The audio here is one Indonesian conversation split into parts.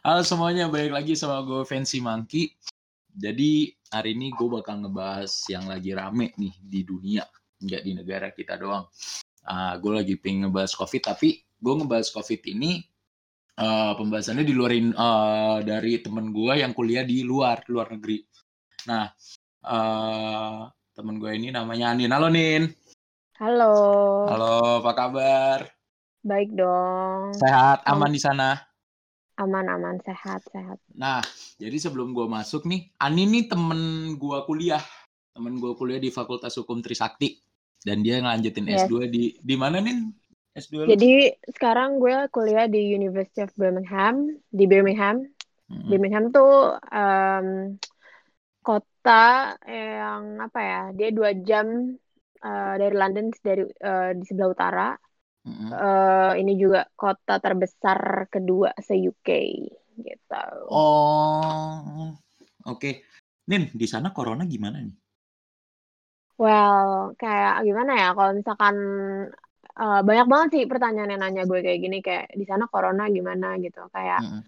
Halo semuanya, balik lagi sama gue Fancy Monkey. Jadi hari ini gue bakal ngebahas yang lagi rame nih di dunia, nggak di negara kita doang. Uh, gue lagi pengen ngebahas COVID, tapi gue ngebahas COVID ini uh, pembahasannya di luarin uh, dari temen gue yang kuliah di luar, luar negeri. Nah, uh, temen gue ini namanya Anin. Halo Nin. Halo. Halo, apa kabar? Baik dong. Sehat, aman di sana? Aman, aman, sehat, sehat. Nah, jadi sebelum gue masuk nih, Ani nih temen gue kuliah. Temen gue kuliah di Fakultas Hukum Trisakti. Dan dia ngelanjutin yes. S2 di di mana nih? S2 Jadi lu? sekarang gue kuliah di University of Birmingham, di Birmingham. Hmm. Birmingham tuh um, kota yang apa ya? Dia dua jam uh, dari London dari uh, di sebelah utara Mm-hmm. Uh, ini juga kota terbesar kedua se UK gitu. Oh, oke. Okay. Nin, di sana corona gimana nih? Well, kayak gimana ya? Kalau misalkan uh, banyak banget sih pertanyaan yang nanya gue kayak gini, kayak di sana corona gimana gitu. Kayak mm-hmm.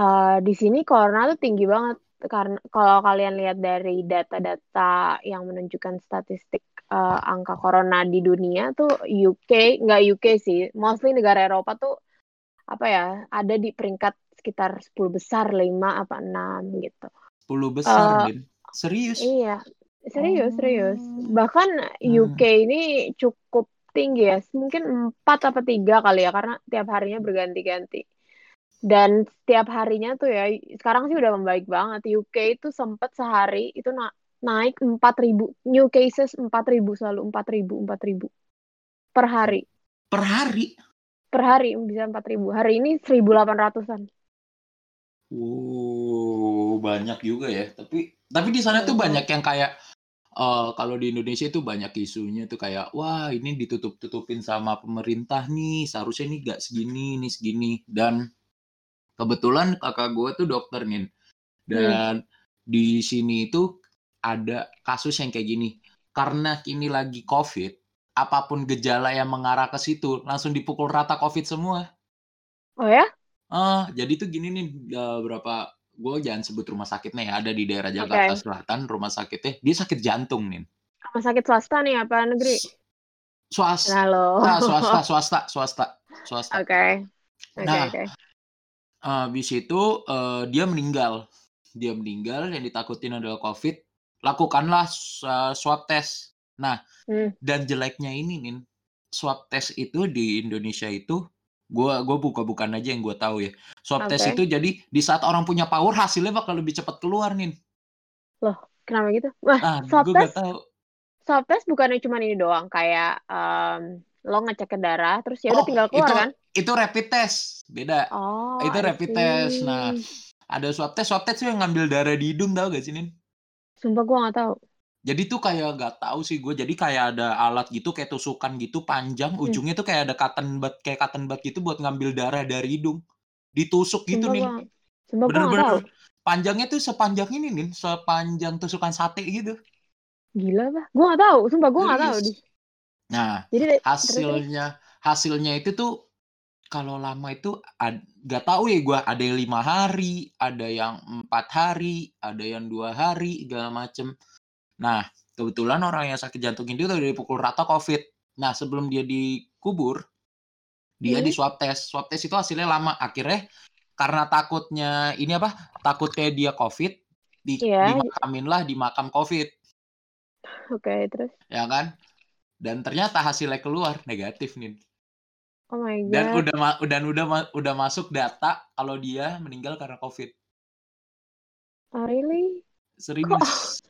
uh, di sini corona tuh tinggi banget karena kalau kalian lihat dari data-data yang menunjukkan statistik uh, angka corona di dunia tuh UK nggak UK sih. Mostly negara Eropa tuh apa ya ada di peringkat sekitar 10 besar 5 apa 6 gitu. 10 besar uh, serius? iya. Serius oh. serius bahkan UK hmm. ini cukup tinggi ya mungkin empat apa tiga kali ya karena tiap harinya berganti-ganti. Dan setiap harinya tuh ya sekarang sih udah membaik banget. UK itu sempat sehari itu na naik 4000 new cases 4000 selalu 4000 4000 per hari. Per hari? Per hari bisa 4000. Hari ini 1800-an. Wow, banyak juga ya. Tapi tapi di sana tuh banyak yang kayak uh, kalau di Indonesia itu banyak isunya tuh kayak wah ini ditutup-tutupin sama pemerintah nih, seharusnya ini gak segini, ini segini dan kebetulan kakak gue tuh dokter nih dan hmm. di sini itu ada kasus yang kayak gini. Karena kini lagi COVID, apa pun gejala yang mengarah ke situ langsung dipukul rata COVID semua. Oh ya? Uh, jadi tuh gini nih uh, berapa gue jangan sebut rumah sakitnya ya ada di daerah Jakarta okay. Selatan rumah sakitnya dia sakit jantung nih. Rumah sakit swasta nih apa negeri? Swasta. Halo. Nah, swasta, swasta, swasta, swasta. Oke. Okay. Okay, nah, okay. Uh, habis itu uh, dia meninggal. Dia meninggal yang ditakutin adalah COVID lakukanlah uh, swab test. Nah, hmm. dan jeleknya ini nih, swab test itu di Indonesia itu gua gua buka-bukan aja yang gue tahu ya. Swab okay. test itu jadi di saat orang punya power hasilnya bakal lebih cepat keluar nih. Loh, kenapa gitu? Wah, ah, swab test. Tahu. Swab test bukannya cuma ini doang kayak um, lo ngecek ke darah terus ya udah oh, tinggal keluar itu, kan? Itu rapid test, beda. Oh, itu rapid test. Nah, ada swab test, swab test tuh yang ngambil darah di hidung tau gak sih, Nin? Sumpah gue gak tahu. Jadi tuh kayak gak tahu sih gue. Jadi kayak ada alat gitu kayak tusukan gitu panjang. Hmm. Ujungnya tuh kayak ada cotton bud kayak cotton bud gitu buat ngambil darah dari hidung. Ditusuk gitu nih. Sumpah Bener-bener panjangnya tuh sepanjang ini nih, sepanjang tusukan sate gitu. Gila bah, gue gak tahu. Sumpah gue gak tahu. Nah, Jadi, hasilnya hasilnya itu tuh kalau lama itu nggak tahu ya gue ada yang lima hari ada yang empat hari ada yang dua hari segala macem. Nah kebetulan orang yang sakit jantung itu udah dipukul rata covid. Nah sebelum dia dikubur dia hmm. di swab test swab test itu hasilnya lama. Akhirnya karena takutnya ini apa takutnya dia covid di yeah. dimakamin lah di makam covid. Oke okay, terus? Ya kan? Dan ternyata hasilnya keluar negatif nih Oh my god. Dan udah udah udah udah masuk data kalau dia meninggal karena COVID. Oh really? Serius.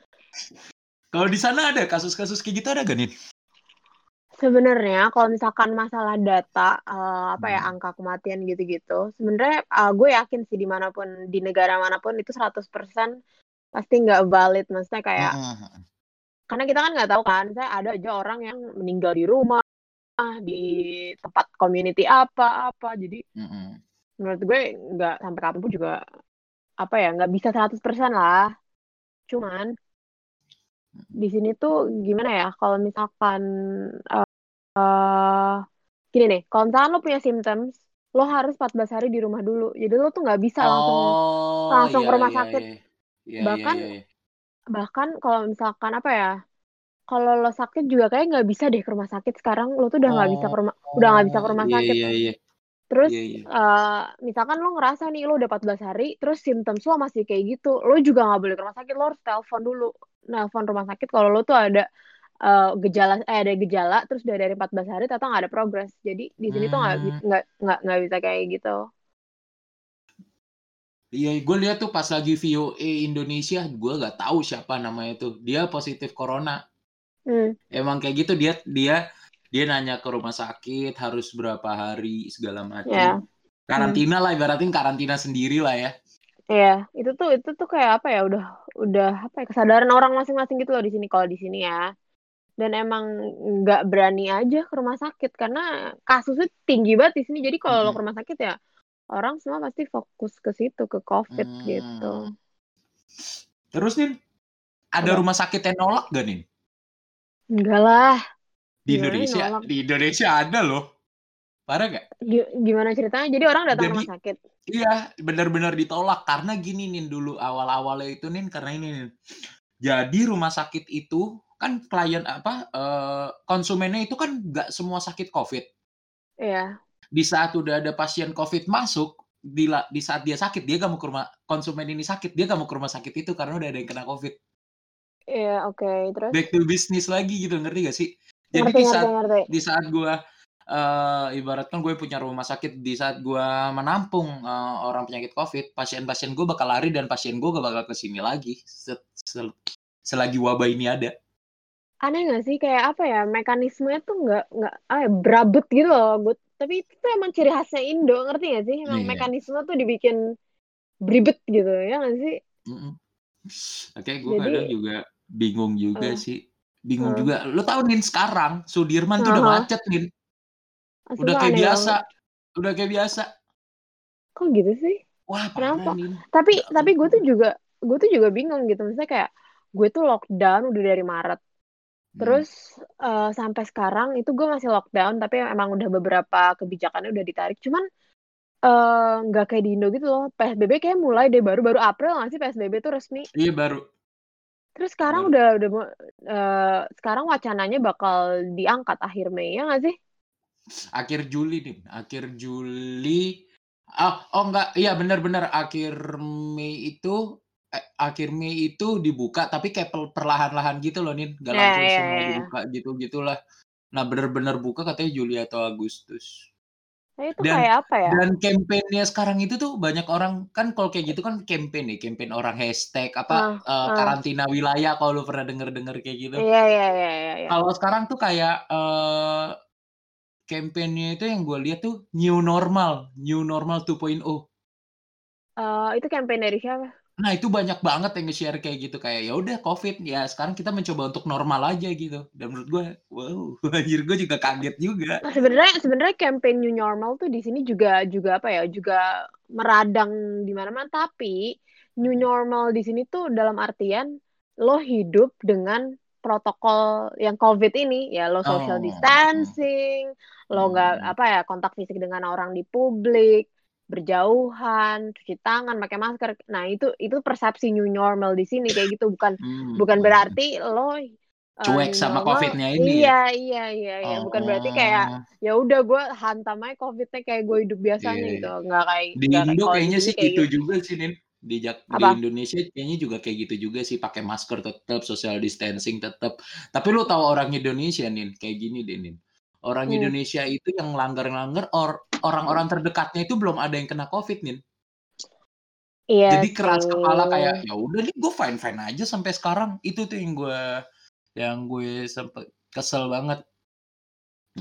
Kalau di sana ada kasus-kasus kayak gitu ada gak nih? Sebenarnya kalau misalkan masalah data uh, apa ya hmm. angka kematian gitu-gitu, sebenarnya uh, gue yakin sih di mana pun di negara mana pun itu 100% pasti nggak valid, maksudnya kayak uh -huh. karena kita kan nggak tahu kan, saya ada aja orang yang meninggal di rumah, di tempat community apa apa jadi mm -hmm. menurut gue nggak sampai kapan pun juga apa ya nggak bisa 100% lah cuman di sini tuh gimana ya kalau misalkan uh, uh, gini nih kalau misalkan lo punya symptoms lo harus 14 hari di rumah dulu. Jadi lo tuh nggak bisa langsung Oh, langsung iya ke rumah iya sakit. iya. Iya iya Bahkan iya. iya. bahkan kalau misalkan apa ya? Kalau lo sakit juga kayak nggak bisa deh ke rumah sakit sekarang. Lo tuh udah nggak bisa ke rumah, udah nggak bisa ke Oh, rumah iya sakit. iya iya. Terus Iya iya. eh, misalkan lo ngerasa nih lo udah 14 hari, terus simptom lo masih kayak gitu, lo juga nggak boleh ke rumah sakit, lo harus telepon dulu, nelpon rumah sakit kalau lo tuh ada eh, gejala, eh ada gejala, terus udah dari 14 hari ternyata nggak ada progres. Jadi di sini tuh nggak Hmm. nggak nggak nggak bisa kayak gitu. Iya, gue lihat tuh pas lagi VOA Indonesia, gue gak tahu siapa namanya tuh. Dia positif corona. Hmm. Emang kayak gitu dia dia dia nanya ke rumah sakit harus berapa hari segala macam. Ya. Karantina lah ibaratnya karantina sendiri lah ya. Iya, itu tuh itu tuh kayak apa ya? Udah udah apa ya? Kesadaran orang masing-masing gitu loh di sini kalau di sini ya. Dan emang nggak berani aja ke rumah sakit karena kasusnya tinggi banget di sini. Jadi kalau lo Mm-mm. ke rumah sakit ya orang semua pasti fokus ke situ ke COVID Hmm. gitu. Terus nih ada Apa? rumah sakit yang nolak gak nih Enggak lah. di Gimana Indonesia? nolak? Di Indonesia ada loh. Parah gak? Gi- Gimana ceritanya? Jadi orang datang ke Jadi rumah sakit. iya benar-benar ditolak karena gini nih dulu awal-awalnya itu nih karena ini nih. Jadi rumah sakit itu kan klien apa eh, konsumennya itu kan nggak semua sakit COVID. Iya. Di saat udah ada pasien COVID masuk, di, di saat dia sakit dia gak mau ke rumah konsumen ini sakit dia gak mau ke rumah sakit itu karena udah ada yang kena COVID. Iya, oke. Terus Back to business lagi gitu ngerti gak sih? Jadi ngerti di ngerti saat ngerti. di saat gua eh ibaratkan gue punya rumah sakit di saat gua menampung eh, orang penyakit covid pasien-pasien gue bakal lari dan pasien gue gak bakal ke sini lagi se- se- selagi wabah ini ada Aneh gak sih kayak apa ya mekanismenya tuh nggak nggak ah berabut gitu loh. But, tapi itu tuh emang ciri khasnya Indo, ngerti gak sih? Emang Iya. mekanisme tuh dibikin beribet gitu ya gak sih? Mm-mm. oke gue Jadi- kadang juga bingung juga Eh. sih bingung Eh. juga lo tau nih sekarang Sudirman tuh udah Aha. macet nih udah kayak biasa banget. udah kayak biasa Kok gitu sih? wah Kenapa? nih Tapi Nggak tapi gue tuh juga gue tuh juga bingung gitu. Misalnya kayak gue tuh lockdown udah dari Maret. Hmm. Terus eh, sampai sekarang itu gue masih lockdown tapi emang udah beberapa kebijakannya udah ditarik. Cuman eh, nggak kayak di Indo gitu loh. PSBB kayak mulai deh baru baru April nggak sih PSBB tuh resmi. iya baru Terus sekarang Baru. udah udah mau- eh, sekarang wacananya bakal diangkat akhir Mei ya nggak sih? akhir Juli nih akhir Juli. Oh, oh enggak iya benar-benar akhir Mei itu eh, akhir Mei itu dibuka tapi kayak per- perlahan-lahan gitu loh nih nggak Ya, langsung ya, semua ya. dibuka gitu gitulah nah benar-benar buka katanya Juli atau Agustus Nah, itu Dan- kayak apa ya? dan kampanyenya sekarang itu tuh banyak orang kan kalau kayak gitu kan campaign nih campaign orang hashtag apa eh, ah. karantina wilayah kalau lu pernah denger-denger kayak gitu Iya iya iya iya. iya. kalau sekarang tuh kayak eh kampanyenya itu yang gue lihat tuh new normal, new normal 2.0. Eh, itu campaign dari siapa? Nah, itu banyak banget yang nge-share kayak gitu kayak ya udah Covid ya sekarang kita mencoba untuk normal aja gitu. Dan menurut gue, wow, anjir gue juga kaget juga. Nah, sebenarnya sebenarnya campaign new normal tuh di sini juga juga apa ya juga meradang di mana-mana tapi new normal di sini tuh dalam artian lo hidup dengan protokol yang COVID ini ya lo social Oh, distancing lo nggak Hmm. apa ya kontak fisik dengan orang di publik berjauhan cuci tangan pakai masker nah itu itu persepsi new normal di sini kayak gitu bukan Hmm, bukan hmm. berarti lo eh, Cuek new sama COVID-nya ini ya? iya iya iya iya bukan berarti Oh, kayak ya udah gue hantam aja covidnya kayak gue hidup biasanya Iya. gitu nggak kayak di Indo di kayaknya sih kayak gitu juga sih Nin. Di, Jak- di Apa? Indonesia kayaknya juga kayak gitu juga sih pakai masker tetap social distancing tetap. Tapi lu tahu orang Indonesia nih kayak gini deh Nin. Orang Hmm. Indonesia itu yang langgar-langgar or orang-orang terdekatnya itu belum ada yang kena Covid Nin. iya Jadi keras kepala kayak ya udah nih gue fine fine aja sampai sekarang. Itu tuh yang gue yang gue sempet kesel banget.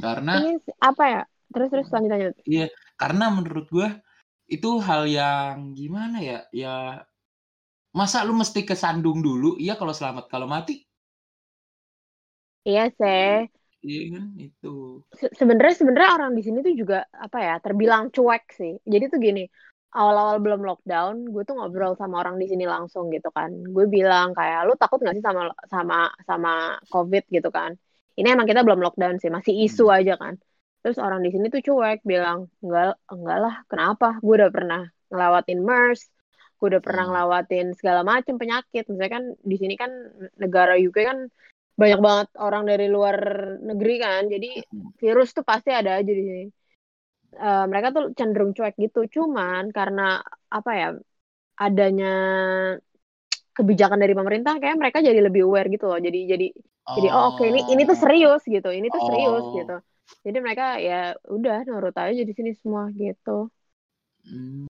Karena ini apa ya terus terus lanjut lanjut Iya, karena menurut gue itu hal yang gimana ya? Ya masa lu mesti kesandung dulu? Iya kalau selamat, kalau mati, iya sih iya kan itu. Se- sebenarnya sebenarnya orang di sini tuh juga apa ya terbilang cuek sih. Jadi tuh gini awal-awal belum lockdown gue tuh ngobrol sama orang di sini langsung gitu kan. Gue bilang kayak lu takut nggak sih sama sama sama covid? gitu kan. Ini emang kita belum lockdown sih masih isu Hmm. aja kan. Terus orang di sini tuh cuek bilang enggak enggak lah kenapa? Gue udah pernah ngelawatin MERS gue udah pernah hmm. ngelawatin segala macam penyakit. Misalnya kan di sini kan negara UK kan banyak banget orang dari luar negeri kan jadi virus tuh pasti ada aja di sini uh, mereka tuh cenderung cuek gitu cuman karena apa ya adanya kebijakan dari pemerintah kayak mereka jadi lebih aware gitu loh jadi jadi oh. jadi oh oke okay, ini ini tuh serius gitu ini tuh serius oh. gitu jadi mereka ya udah nurut aja di sini semua gitu hmm.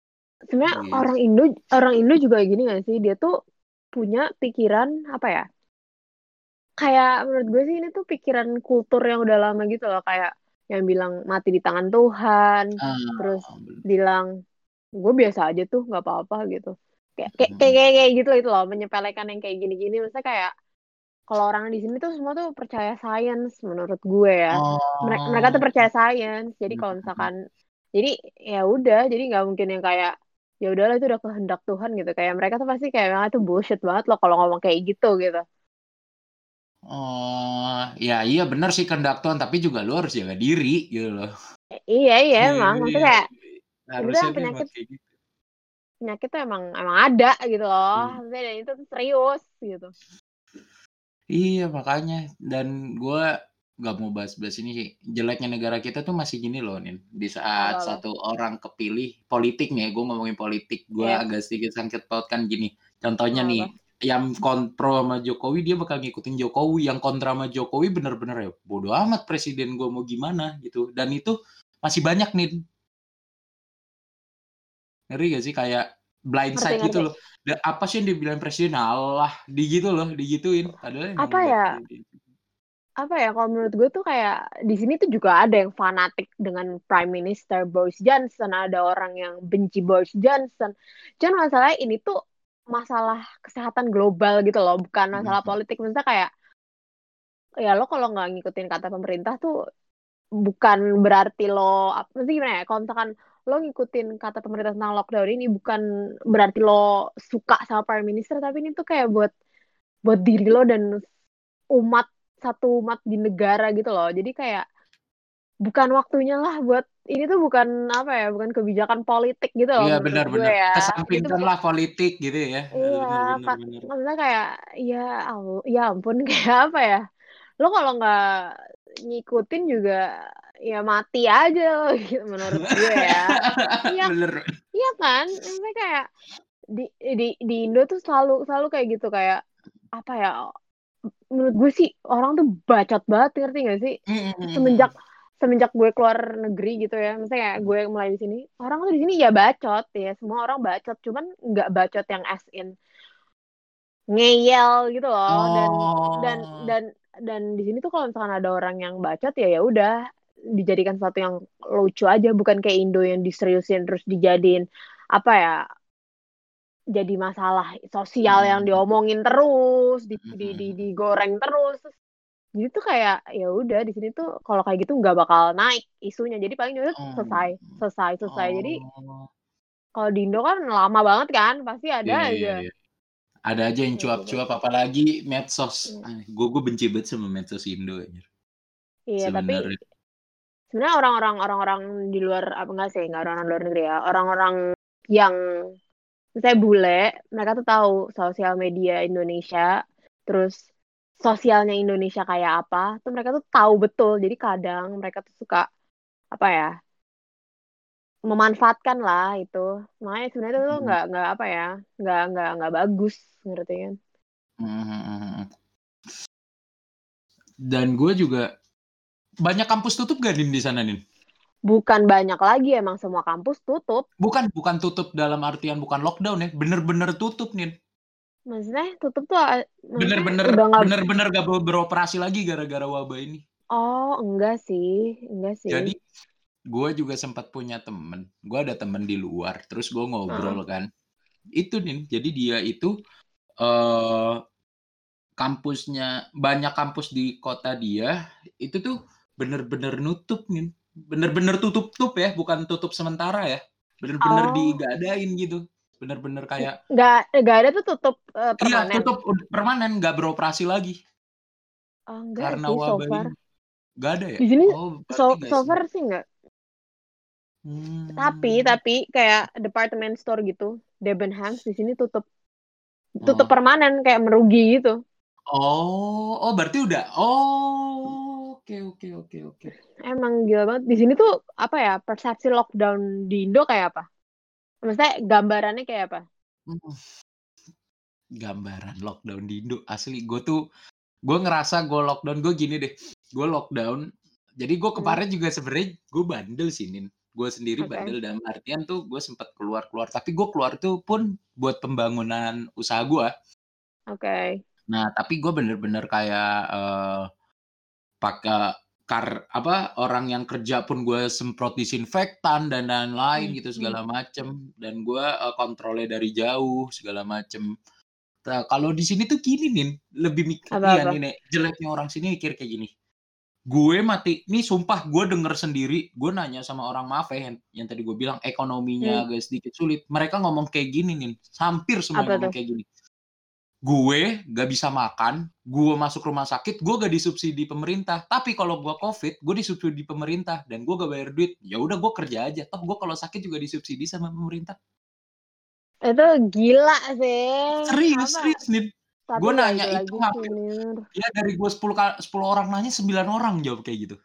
sebenarnya yes. orang Indo orang Indo juga gini gak sih dia tuh punya pikiran apa ya kayak menurut gue sih ini tuh pikiran kultur yang udah lama gitu loh. Kayak yang bilang mati di tangan Tuhan uh, terus bilang gue biasa aja tuh nggak apa-apa gitu. Kayak kayak kayak kayak gitu itu loh menyepelekan yang kayak gini-gini. Maksudnya kayak kalau orang di sini tuh semua tuh percaya sains menurut gue ya. Oh. mereka, mereka tuh percaya sains. Jadi kalau misalkan jadi ya udah jadi nggak mungkin yang kayak ya udahlah itu udah kehendak Tuhan gitu. Kayak mereka tuh pasti kayak itu bullshit banget loh kalau ngomong kayak gitu gitu Oh, ya iya benar sih kehendak Tuhan, tapi juga lu harus jaga diri gitu loh. Iya iya emang, maksudnya kayak harusnya penyakit gitu. penyakit tuh emang emang ada gitu loh, hmm. maksudnya dan itu serius gitu. Iya, makanya. Dan gue nggak mau bahas-bahas ini sih. Jeleknya negara kita tuh masih gini loh, Nin. Di saat oh. satu orang kepilih, politik nih, gue ngomongin politik. Gue yeah. agak sedikit sangkut pautkan gini. Contohnya oh, nih, yang kontrol sama Jokowi, dia bakal ngikutin Jokowi. Yang kontra sama Jokowi bener-bener ya, bodo amat presiden gue mau gimana gitu. Dan itu masih banyak nih. Ngeri gak sih? Kayak blind side gitu loh. Dan apa sih yang dibilang presiden? Allah, digitu loh, digituin. Padahal apa ya? Apa ya kalau menurut gue tuh kayak di sini tuh juga ada yang fanatik dengan Prime Minister Boris Johnson, ada orang yang benci Boris Johnson. Cuman masalahnya ini tuh masalah kesehatan global gitu loh, bukan masalah hmm. politik. Misalnya kayak ya lo kalau nggak ngikutin kata pemerintah tuh bukan berarti lo apa sih gimana ya? Kalau misalkan lo ngikutin kata pemerintah tentang lockdown ini bukan berarti lo suka sama prime minister tapi ini tuh kayak buat buat diri lo dan umat satu umat di negara gitu loh jadi kayak bukan waktunya lah buat ini tuh bukan apa ya bukan kebijakan politik gitu loh iya benar-benar ya. kesampingkan lah politik gitu ya iya benar, benar, maksudnya kayak ya ya ampun kayak apa ya lo kalau nggak ngikutin juga ya mati aja loh gitu menurut gue ya. Iya. Iya kan? Maksudnya kayak di di di Indo tuh selalu selalu kayak gitu kayak apa ya? Menurut gue sih orang tuh bacot banget ngerti gak sih? Semenjak semenjak gue keluar negeri gitu ya, misalnya kayak gue mulai di sini, orang tuh di sini ya bacot ya, semua orang bacot, cuman nggak bacot yang as in ngeyel gitu loh, oh. dan dan oh. dan dan di sini tuh kalau misalkan ada orang yang bacot ya ya udah dijadikan sesuatu yang lucu aja bukan kayak Indo yang diseriusin terus dijadiin apa ya jadi masalah sosial hmm. yang diomongin terus di, di, di hmm. digoreng terus jadi tuh kayak ya udah di sini tuh kalau kayak gitu nggak bakal naik isunya jadi paling udah oh. selesai selesai selesai oh. jadi kalau di Indo kan lama banget kan pasti ada yeah, aja yeah, yeah. ada aja yang cuap-cuap apalagi medsos yeah. gue gue benci banget sama medsos Indo aja Iya, Sebenernya. tapi sebenarnya orang-orang orang-orang di luar apa enggak sih enggak orang-orang luar negeri ya orang-orang yang saya bule mereka tuh tahu sosial media Indonesia terus sosialnya Indonesia kayak apa tuh mereka tuh tahu betul jadi kadang mereka tuh suka apa ya memanfaatkan lah itu makanya sebenarnya itu hmm. nggak hmm. nggak apa ya nggak nggak nggak bagus ngerti kan hmm. dan gue juga banyak kampus tutup gak Nin di sana Nin? Bukan banyak lagi emang semua kampus tutup. Bukan bukan tutup dalam artian bukan lockdown ya, bener-bener tutup Nin. Maksudnya tutup tuh ah, bener-bener bener-bener gak beroperasi lagi gara-gara wabah ini. Oh enggak sih, enggak sih. Jadi gue juga sempat punya temen, gue ada temen di luar, terus gue ngobrol hmm. kan. Itu nih, jadi dia itu uh, kampusnya banyak kampus di kota dia itu tuh bener-bener nutup nih bener-bener tutup-tutup ya bukan tutup sementara ya bener-bener oh. digadain gitu bener-bener kayak nggak nggak ada tuh tutup uh, permanen iya tutup permanen nggak beroperasi lagi oh, enggak karena sih, wabah so far. Gak ada ya? Di sini oh, so, so far sih nggak. Hmm. Tapi tapi kayak department store gitu, Debenhams di sini tutup tutup oh. permanen kayak merugi gitu. Oh, oh berarti udah. Oh, oke oke oke oke. Emang gila banget di sini tuh apa ya persepsi lockdown di Indo kayak apa? Maksudnya gambarannya kayak apa? Hmm. Gambaran lockdown di Indo asli gue tuh gue ngerasa gue lockdown gue gini deh gue lockdown jadi gue hmm. kemarin hmm. juga sebenarnya gue bandel sih nin gue sendiri okay. bandel dalam artian tuh gue sempat keluar keluar tapi gue keluar tuh pun buat pembangunan usaha gue oke okay. nah tapi gue bener-bener kayak uh, pakai kar apa orang yang kerja pun gue semprot disinfektan dan lain-lain hmm. gitu segala hmm. macem. Dan gue uh, kontrolnya dari jauh segala macem. Nah, kalau di sini tuh gini nih lebih mikir ya nih jeleknya orang sini mikir kayak gini. Gue mati ini sumpah gue denger sendiri gue nanya sama orang maaf ya yang, yang tadi gue bilang ekonominya hmm. agak sedikit sulit. Mereka ngomong kayak gini nih hampir semua ngomong kayak gini gue gak bisa makan gue masuk rumah sakit gue gak disubsidi pemerintah. Tapi kalau gue covid gue disubsidi pemerintah dan gue gak bayar duit. Ya udah gue kerja aja. Toh gue kalau sakit juga disubsidi sama pemerintah. Itu gila sih. Serius serius nih gue nanya itu ngapain? Ya dari gue 10 10 orang nanya 9 orang jawab kayak gitu.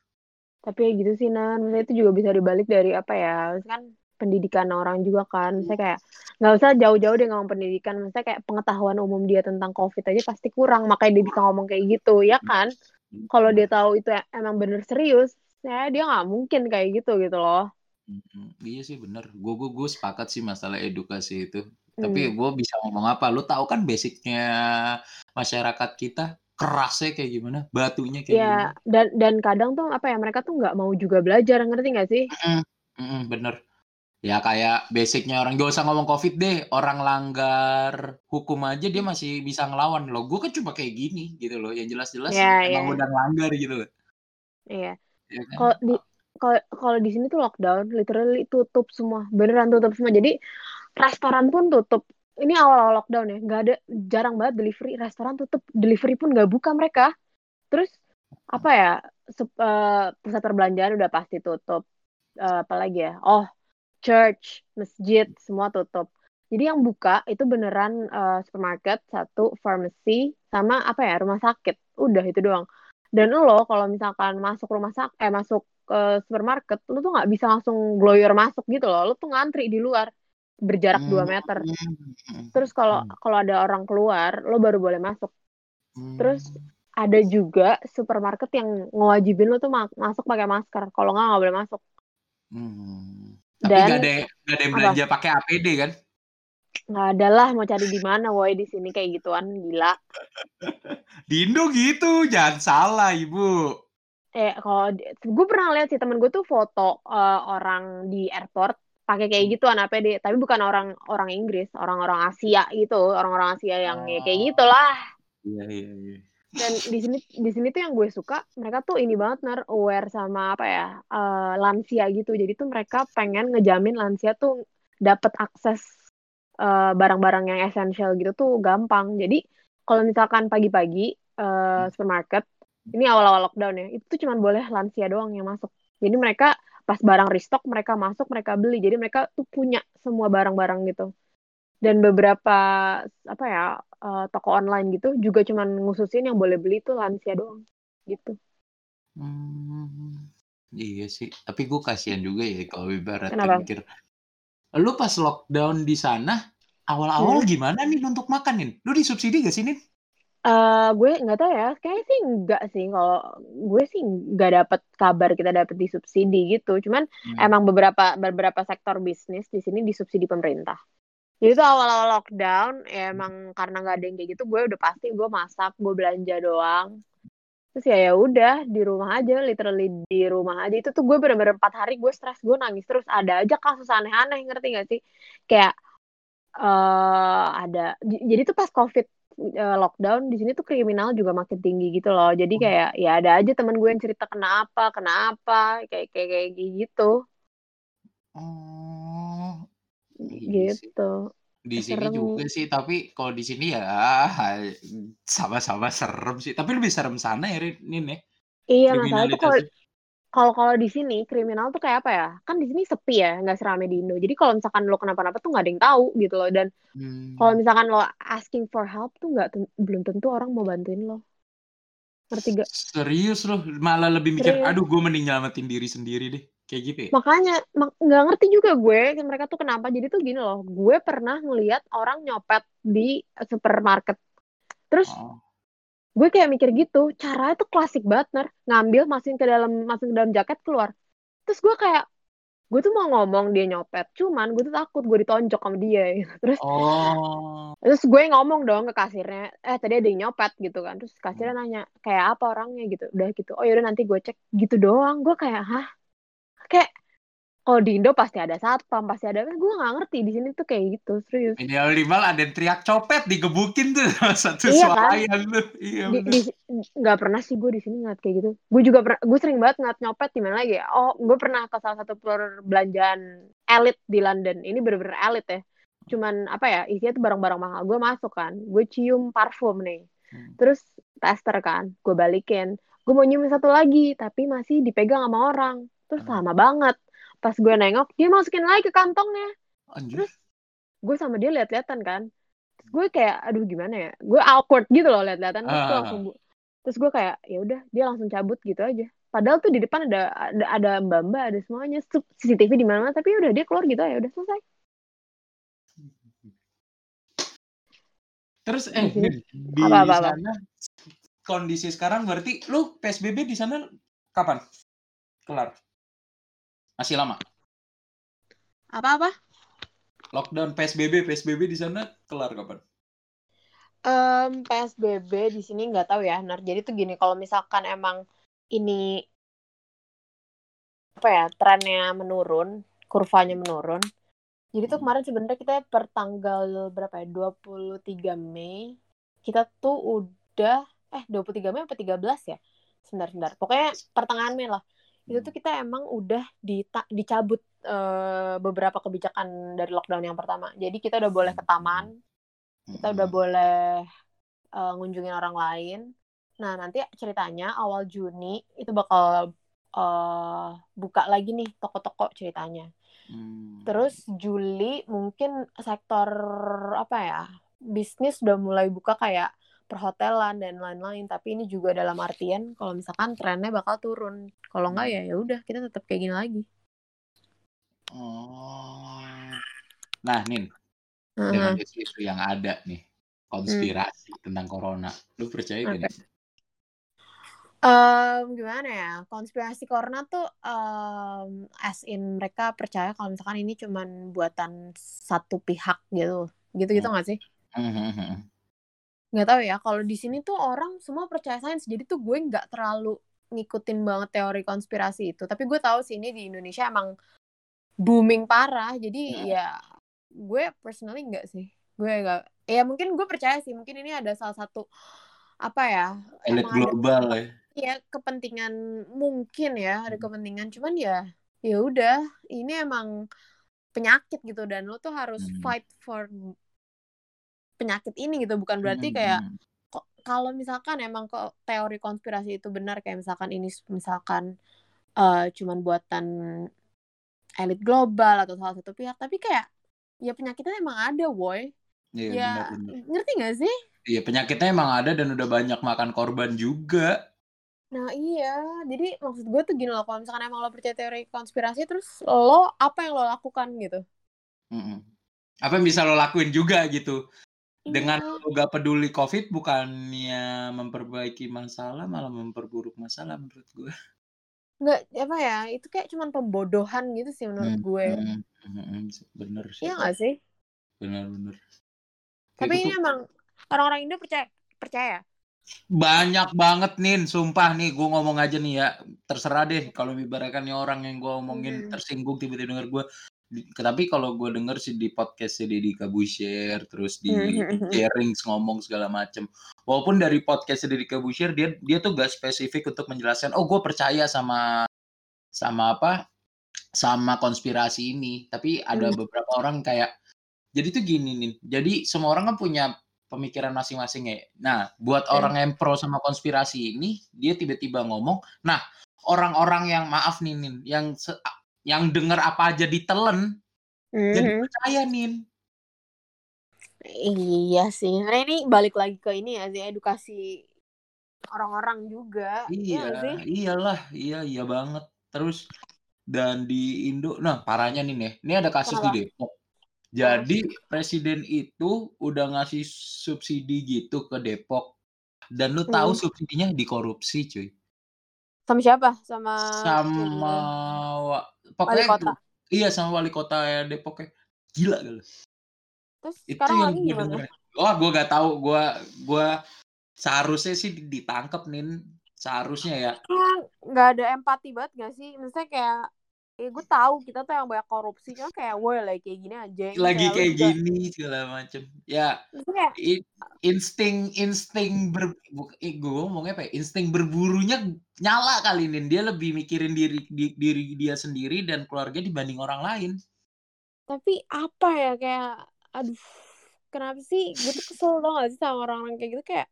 Tapi ya gitu sih Nan, maksudnya itu juga bisa dibalik dari apa ya? kan pendidikan orang juga kan. Saya kayak nggak usah jauh-jauh deh ngomong pendidikan, maksudnya kayak pengetahuan umum dia tentang COVID aja pasti kurang, makanya dia bisa ngomong kayak gitu, ya kan? Kalau dia tahu itu emang bener serius, ya dia nggak mungkin kayak gitu gitu loh. iya sih bener. Gue gue gue sepakat sih masalah edukasi itu. Tapi hmm. gue bisa ngomong apa, lu tahu kan basicnya masyarakat kita kerasnya kayak gimana, batunya kayak ya, gimana. dan dan kadang tuh apa ya, mereka tuh nggak mau juga belajar, ngerti nggak sih? Mm -mm, bener. Ya kayak basicnya orang gak usah ngomong covid deh, orang langgar hukum aja dia masih bisa ngelawan loh. Gue kan cuma kayak gini gitu loh, yang jelas-jelas ya, emang ya. udah langgar gitu loh. Iya. Ya kan? Kalau di kalau kalau di sini tuh lockdown, literally tutup semua, beneran tutup semua. Jadi restoran pun tutup ini awal-awal lockdown ya nggak ada jarang banget delivery restoran tutup delivery pun nggak buka mereka terus apa ya uh, pusat perbelanjaan udah pasti tutup uh, apalagi ya oh church masjid semua tutup jadi yang buka itu beneran uh, supermarket satu pharmacy sama apa ya rumah sakit udah itu doang dan lo kalau misalkan masuk rumah sakit eh masuk ke supermarket lo tuh nggak bisa langsung gloyor masuk gitu loh lo tuh ngantri di luar berjarak hmm. 2 meter. Terus kalau hmm. kalau ada orang keluar, lo baru boleh masuk. Hmm. Terus ada juga supermarket yang ngewajibin lo tuh ma masuk pakai masker. Kalau nggak nggak boleh masuk. Hmm. Tapi Dan, gak ada gak ada yang belanja pakai APD kan? Nggak ada lah mau cari di mana woi di sini kayak gituan gila. di Indo gitu, jangan salah ibu. Eh kalau gue pernah lihat sih temen gue tuh foto uh, orang di airport pakai kayak hmm. gitu anak PD tapi bukan orang orang Inggris orang-orang Asia gitu orang-orang Asia yang oh. ya kayak oh. gitulah iya iya iya dan di sini di sini tuh yang gue suka mereka tuh ini banget nar aware sama apa ya uh, lansia gitu. Jadi tuh mereka pengen ngejamin lansia tuh dapat akses barang eh, barang-barang yang esensial gitu tuh gampang. Jadi kalau misalkan pagi-pagi uh, supermarket ini awal-awal lockdown ya itu tuh cuma boleh lansia doang yang masuk. Jadi mereka pas barang restock mereka masuk mereka beli. Jadi mereka tuh punya semua barang-barang gitu dan beberapa apa ya uh, toko online gitu juga cuman ngususin yang boleh beli tuh lansia doang gitu hmm, iya sih tapi gue kasihan juga ya kalau ibarat mikir lu pas lockdown di sana awal-awal hmm. gimana nih untuk makan nih lu disubsidi gak sih nih Uh, gue nggak tahu ya, kayaknya sih enggak sih. Kalau gue sih nggak dapet kabar kita dapet disubsidi gitu. Cuman hmm. emang beberapa beberapa sektor bisnis di sini disubsidi pemerintah. Jadi itu awal-awal lockdown, ya emang karena nggak ada yang kayak gitu, gue udah pasti gue masak, gue belanja doang. Terus ya ya udah di rumah aja, literally di rumah aja. Itu tuh gue bener-bener empat hari gue stres, gue nangis terus. Ada aja kasus aneh-aneh, ngerti gak sih? Kayak uh, ada, jadi tuh pas covid uh, lockdown di sini tuh kriminal juga makin tinggi gitu loh. Jadi oh. kayak ya ada aja temen gue yang cerita kenapa, kenapa, kayak kayak kayak gitu. Oh. Iya gitu. Di serem. sini juga sih, tapi kalau di sini ya sama-sama serem sih. Tapi lebih serem sana ya, ini nih. Iya, masalah itu kalau kalau kalau di sini kriminal tuh kayak apa ya? Kan di sini sepi ya, nggak seramai di Indo. Jadi kalau misalkan lo kenapa-napa tuh nggak ada yang tahu gitu loh. Dan hmm. kalau misalkan lo asking for help tuh nggak belum tentu orang mau bantuin lo. Ngerti gak? Serius loh, malah lebih mikir, Serius. aduh gue mending nyelamatin diri sendiri deh. Kayak gitu ya? Makanya, nggak ngerti juga gue, mereka tuh kenapa. Jadi tuh gini loh, gue pernah ngeliat orang nyopet di supermarket. Terus, oh gue kayak mikir gitu caranya tuh klasik banget ner ngambil masukin ke dalam masukin ke dalam jaket keluar terus gue kayak gue tuh mau ngomong dia nyopet cuman gue tuh takut gue ditonjok sama dia gitu. terus oh. terus gue ngomong dong ke kasirnya eh tadi ada yang nyopet gitu kan terus kasirnya hmm. nanya kayak apa orangnya gitu udah gitu oh yaudah nanti gue cek gitu doang gue kayak hah kayak kalau di Indo pasti ada satpam, pasti ada. Gue nggak ngerti di sini tuh kayak gitu, serius. Minimal ada yang teriak copet, digebukin tuh satu iya, suara kan? tuh. Iya, di, di, gak pernah sih gue di sini ngeliat kayak gitu. Gue juga pernah, gue sering banget ngeliat nyopet di mana lagi ya. Oh, gue pernah ke salah satu perbelanjaan elit di London. Ini bener-bener elit ya. Cuman apa ya, isinya tuh barang-barang mahal. Gue masuk kan, gue cium parfum nih. Hmm. Terus tester kan, gue balikin. Gue mau nyium satu lagi, tapi masih dipegang sama orang. Terus hmm. lama banget. Pas gue nengok dia masukin lagi ke kantongnya. Anjir. terus gue sama dia lihat-lihatan kan. Terus gue kayak aduh gimana ya? Gue awkward gitu loh lihat-lihatan terus gue ah. langsung terus gue kayak ya udah dia langsung cabut gitu aja. Padahal tuh di depan ada ada ada mbak mbak ada semuanya. CCTV di mana mana tapi udah dia keluar gitu ya udah selesai. Terus eh di, di apa, apa, apa. sana kondisi sekarang berarti lu PSBB di sana kapan? Kelar masih lama. Apa-apa? Lockdown PSBB, PSBB di sana kelar kapan? Um, PSBB di sini nggak tahu ya, Nar. Jadi tuh gini, kalau misalkan emang ini apa ya trennya menurun, kurvanya menurun. Jadi tuh kemarin sebenarnya kita per tanggal berapa ya? 23 Mei kita tuh udah eh 23 Mei apa 13 ya? Sebentar, sebentar. Pokoknya pertengahan Mei lah itu tuh kita emang udah dita dicabut uh, beberapa kebijakan dari lockdown yang pertama. Jadi kita udah boleh ke taman, kita udah boleh uh, ngunjungin orang lain. Nah nanti ceritanya awal Juni itu bakal uh, buka lagi nih toko-toko ceritanya. Hmm. Terus Juli mungkin sektor apa ya bisnis udah mulai buka kayak perhotelan dan lain-lain tapi ini juga dalam artian kalau misalkan trennya bakal turun. Kalau enggak ya ya udah kita tetap kayak gini lagi. Oh. Nah nin. Uh-huh. dengan isu yang ada nih konspirasi hmm. tentang corona lu percaya okay. gak Um, gimana ya konspirasi corona tuh um, as in mereka percaya kalau misalkan ini cuman buatan satu pihak gitu. Gitu gitu nggak sih? Hmm, hmm, hmm, nggak tahu ya kalau di sini tuh orang semua percaya sains jadi tuh gue nggak terlalu ngikutin banget teori konspirasi itu tapi gue tahu sih ini di Indonesia emang booming parah jadi hmm. ya gue personally nggak sih gue nggak ya mungkin gue percaya sih mungkin ini ada salah satu apa ya elit global ya ya kepentingan mungkin ya ada hmm. kepentingan cuman ya ya udah ini emang penyakit gitu dan lo tuh harus hmm. fight for penyakit ini gitu bukan berarti kayak hmm. kok kalau misalkan emang kok teori konspirasi itu benar kayak misalkan ini misalkan uh, cuman buatan elit global atau salah satu pihak tapi kayak ya penyakitnya emang ada boy iya, ya benar, benar. ngerti gak sih iya penyakitnya emang ada dan udah banyak makan korban juga Nah iya, jadi maksud gue tuh gini loh, kalau misalkan emang lo percaya teori konspirasi, terus lo apa yang lo lakukan gitu? Mm -mm. Apa yang bisa lo lakuin juga gitu? Dengan iya. lu gak peduli Covid bukannya memperbaiki masalah, malah memperburuk masalah menurut gue. Nggak, apa ya, itu kayak cuman pembodohan gitu sih menurut hmm, gue. Hmm, hmm, hmm, bener sih. Iya gak sih? Bener, bener. Tapi ini emang orang-orang Indo percaya percaya? Banyak banget nih, sumpah nih, gue ngomong aja nih ya, terserah deh kalau ibaratkan nih orang yang gue omongin hmm. tersinggung tiba-tiba denger gue, tapi kalau gue denger sih di podcast Deddy Kabusher terus di sharing ngomong segala macem. Walaupun dari podcast Deddy Kabusher dia dia tuh gak spesifik untuk menjelaskan oh gue percaya sama sama apa? Sama konspirasi ini. Tapi ada hmm. beberapa orang kayak jadi tuh gini nih jadi semua orang kan punya pemikiran masing-masing ya. Nah, buat orang yang pro sama konspirasi ini, dia tiba-tiba ngomong, nah orang-orang yang maaf nih, Nin, yang yang dengar apa aja ditelen, jadi Mhm. percaya Nin. Iya sih. Karena ini balik lagi ke ini ya sih edukasi orang-orang juga. Iya nggak sih? Iya, iyalah, iya iya banget. Terus dan di Indo, nah parahnya nih nih, ini ada kasus Kenapa? di Depok. Jadi presiden itu udah ngasih subsidi gitu ke Depok. Dan lu tahu Hmm. subsidinya dikorupsi, cuy. Sama siapa? Sama Sama wa- wali pokoknya kota. iya sama wali kota Depoknya. Gila gak lu? Terus Itu sekarang yang lagi gue gimana? Wah, gue gak tahu. Gue gue seharusnya sih ditangkap nih. Seharusnya ya. Nggak ada empati banget gak sih? Maksudnya kayak ya gue tahu kita tuh yang banyak korupsi cuma kayak woi lagi kayak gini aja Ini Lagi kayak juga- gini segala macem. Ya, kayak i- insting insting ber gue ngomongnya apa ya? Insting berburunya nyala kali nih. Dia lebih mikirin diri di- diri dia sendiri dan keluarga dibanding orang lain. tapi apa ya kayak aduh kenapa sih gue tuh kesel tau gak sih sama orang-orang kayak gitu kayak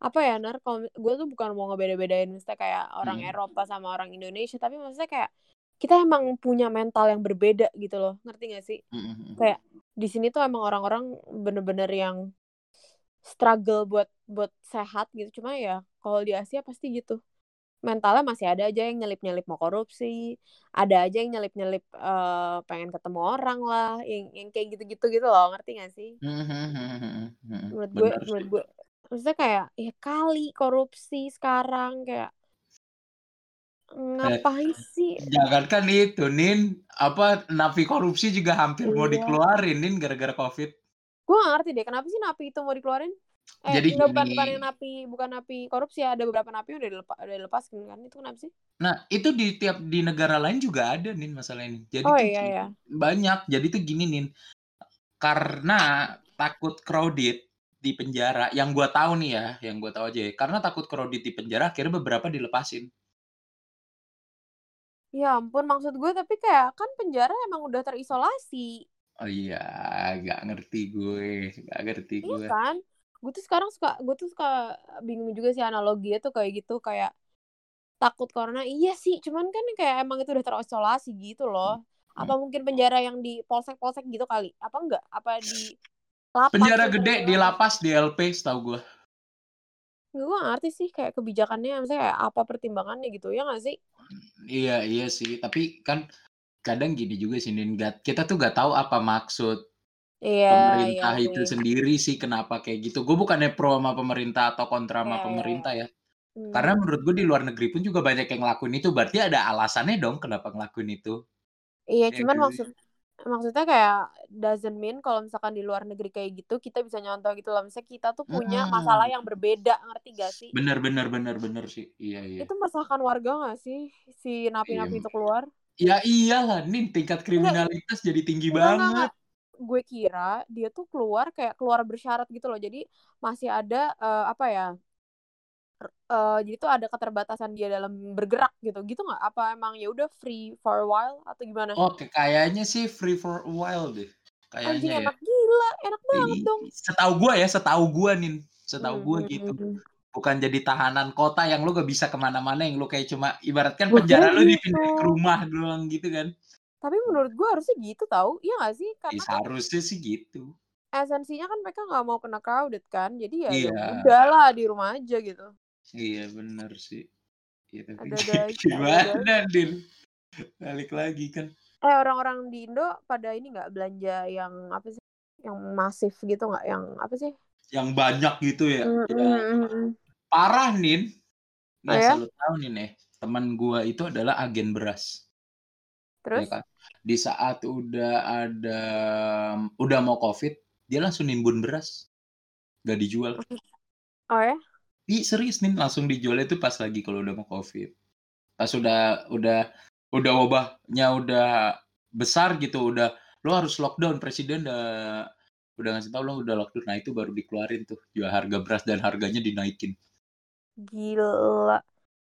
apa ya nar kalau gue tuh bukan mau ngebeda-bedain maksudnya kayak orang Hmm. Eropa sama orang Indonesia tapi maksudnya kayak kita emang punya mental yang berbeda gitu loh ngerti gak sih? Mm-mm. kayak di sini tuh emang orang-orang bener-bener yang struggle buat buat sehat gitu. Cuma ya kalau di Asia pasti gitu. Mentalnya masih ada aja yang nyelip-nyelip mau korupsi ada aja yang nyelip-nyelip eh, pengen ketemu orang lah yang yang kayak gitu-gitu gitu loh ngerti gak sih? Mm-mm. menurut gue menurut gue maksudnya kayak ya kali korupsi sekarang kayak ngapain sih Jangankan itu, Nin, apa napi korupsi juga hampir mau Iya. dikeluarin, Nin, gara-gara COVID. gue gak ngerti deh kenapa sih napi itu mau dikeluarin eh Jadi enggak bukan gini. bukan yang napi bukan napi korupsi ya ada beberapa napi udah dilepas udah dilepas kan itu kenapa sih Nah, itu di tiap di negara lain juga ada, Nin, masalah ini. Jadi oh tuh iya gini, ya banyak. Jadi tuh gini, Nin. Karena takut crowded di penjara, yang gua tahu nih ya, yang gua tahu aja ya. Karena takut crowded di penjara, akhirnya beberapa dilepasin. Ya ampun maksud gue tapi kayak kan penjara emang udah terisolasi. Oh iya, gak ngerti gue, gak ngerti iya gue. kan? Gue tuh sekarang suka gue tuh suka bingung juga sih analoginya tuh kayak gitu kayak takut corona iya sih cuman kan kayak emang itu udah terisolasi gitu loh. Apa mungkin penjara yang di polsek-polsek gitu kali? Apa enggak apa di lapas Penjara gitu, gede di lapas di LP, setahu gue. Gue ngerti sih kayak kebijakannya maksudnya kayak apa pertimbangannya gitu ya nggak sih Iya, iya sih. Tapi kan kadang gini juga sih, Nin. Gak- kita tuh gak tahu apa maksud iya pemerintah iya itu sih. sendiri sih kenapa kayak gitu. Gue bukannya pro sama pemerintah atau kontra sama Iya, iya, pemerintah ya. Hmm. Karena menurut gue di luar negeri pun juga banyak yang ngelakuin itu. Berarti ada alasannya dong kenapa ngelakuin itu. Iya, Ya cuman maksud maksudnya kayak doesn't mean kalau misalkan di luar negeri kayak gitu kita bisa nyontoh gitu loh. Misalnya kita tuh punya Hmm. masalah yang berbeda, ngerti gak sih? Bener, bener, bener, bener sih. Iya, iya. Itu meresahkan warga gak sih si napi-napi Iya. itu keluar? Ya iyalah, Nin. Tingkat kriminalitas jadi tinggi Enggak, enggak, banget. enggak. Gue kira dia tuh keluar kayak keluar bersyarat gitu loh. Jadi masih ada eh, apa ya? Eh jadi tuh ada keterbatasan dia dalam bergerak gitu. Gitu nggak? Apa emang ya udah free for a while atau gimana? Oke, kayaknya sih free for a while deh. Anjing Kayaknya ya. enak gila, enak banget dong. Setahu gue ya, setahu gue Nin. Setahu gue Hmm, gitu. hmm, hmm. bukan jadi tahanan kota yang lu gak bisa ke mana-mana yang lu kayak cuma ibaratkan penjara kira lu gitu. dipindah ke rumah doang gitu kan Tapi menurut gue harusnya gitu tau Iya gak sih? Karena kan seharusnya sih gitu esensinya kan mereka nggak mau kena crowded kan Jadi ya Iya. ya udahlah di rumah aja gitu iya bener sih ya, tapi aja, gimana Din balik lagi kan Eh orang-orang di Indo pada ini nggak belanja yang apa sih? Yang masif gitu nggak? Yang apa sih? yang banyak gitu ya, Mm, ya mm, mm, mm. parah Nin Oh nah ya? selalu tahu nih nih teman gua itu adalah agen beras Terus? ya kan di saat udah ada udah mau covid dia langsung nimbun beras gak dijual Oh ya? Ih serius nih langsung dijual itu pas lagi kalau udah mau covid. Pas udah udah udah wabahnya udah besar gitu, udah lo harus lockdown presiden udah udah ngasih tau lo udah lockdown. Nah itu baru dikeluarin tuh jual harga beras dan harganya dinaikin. Gila.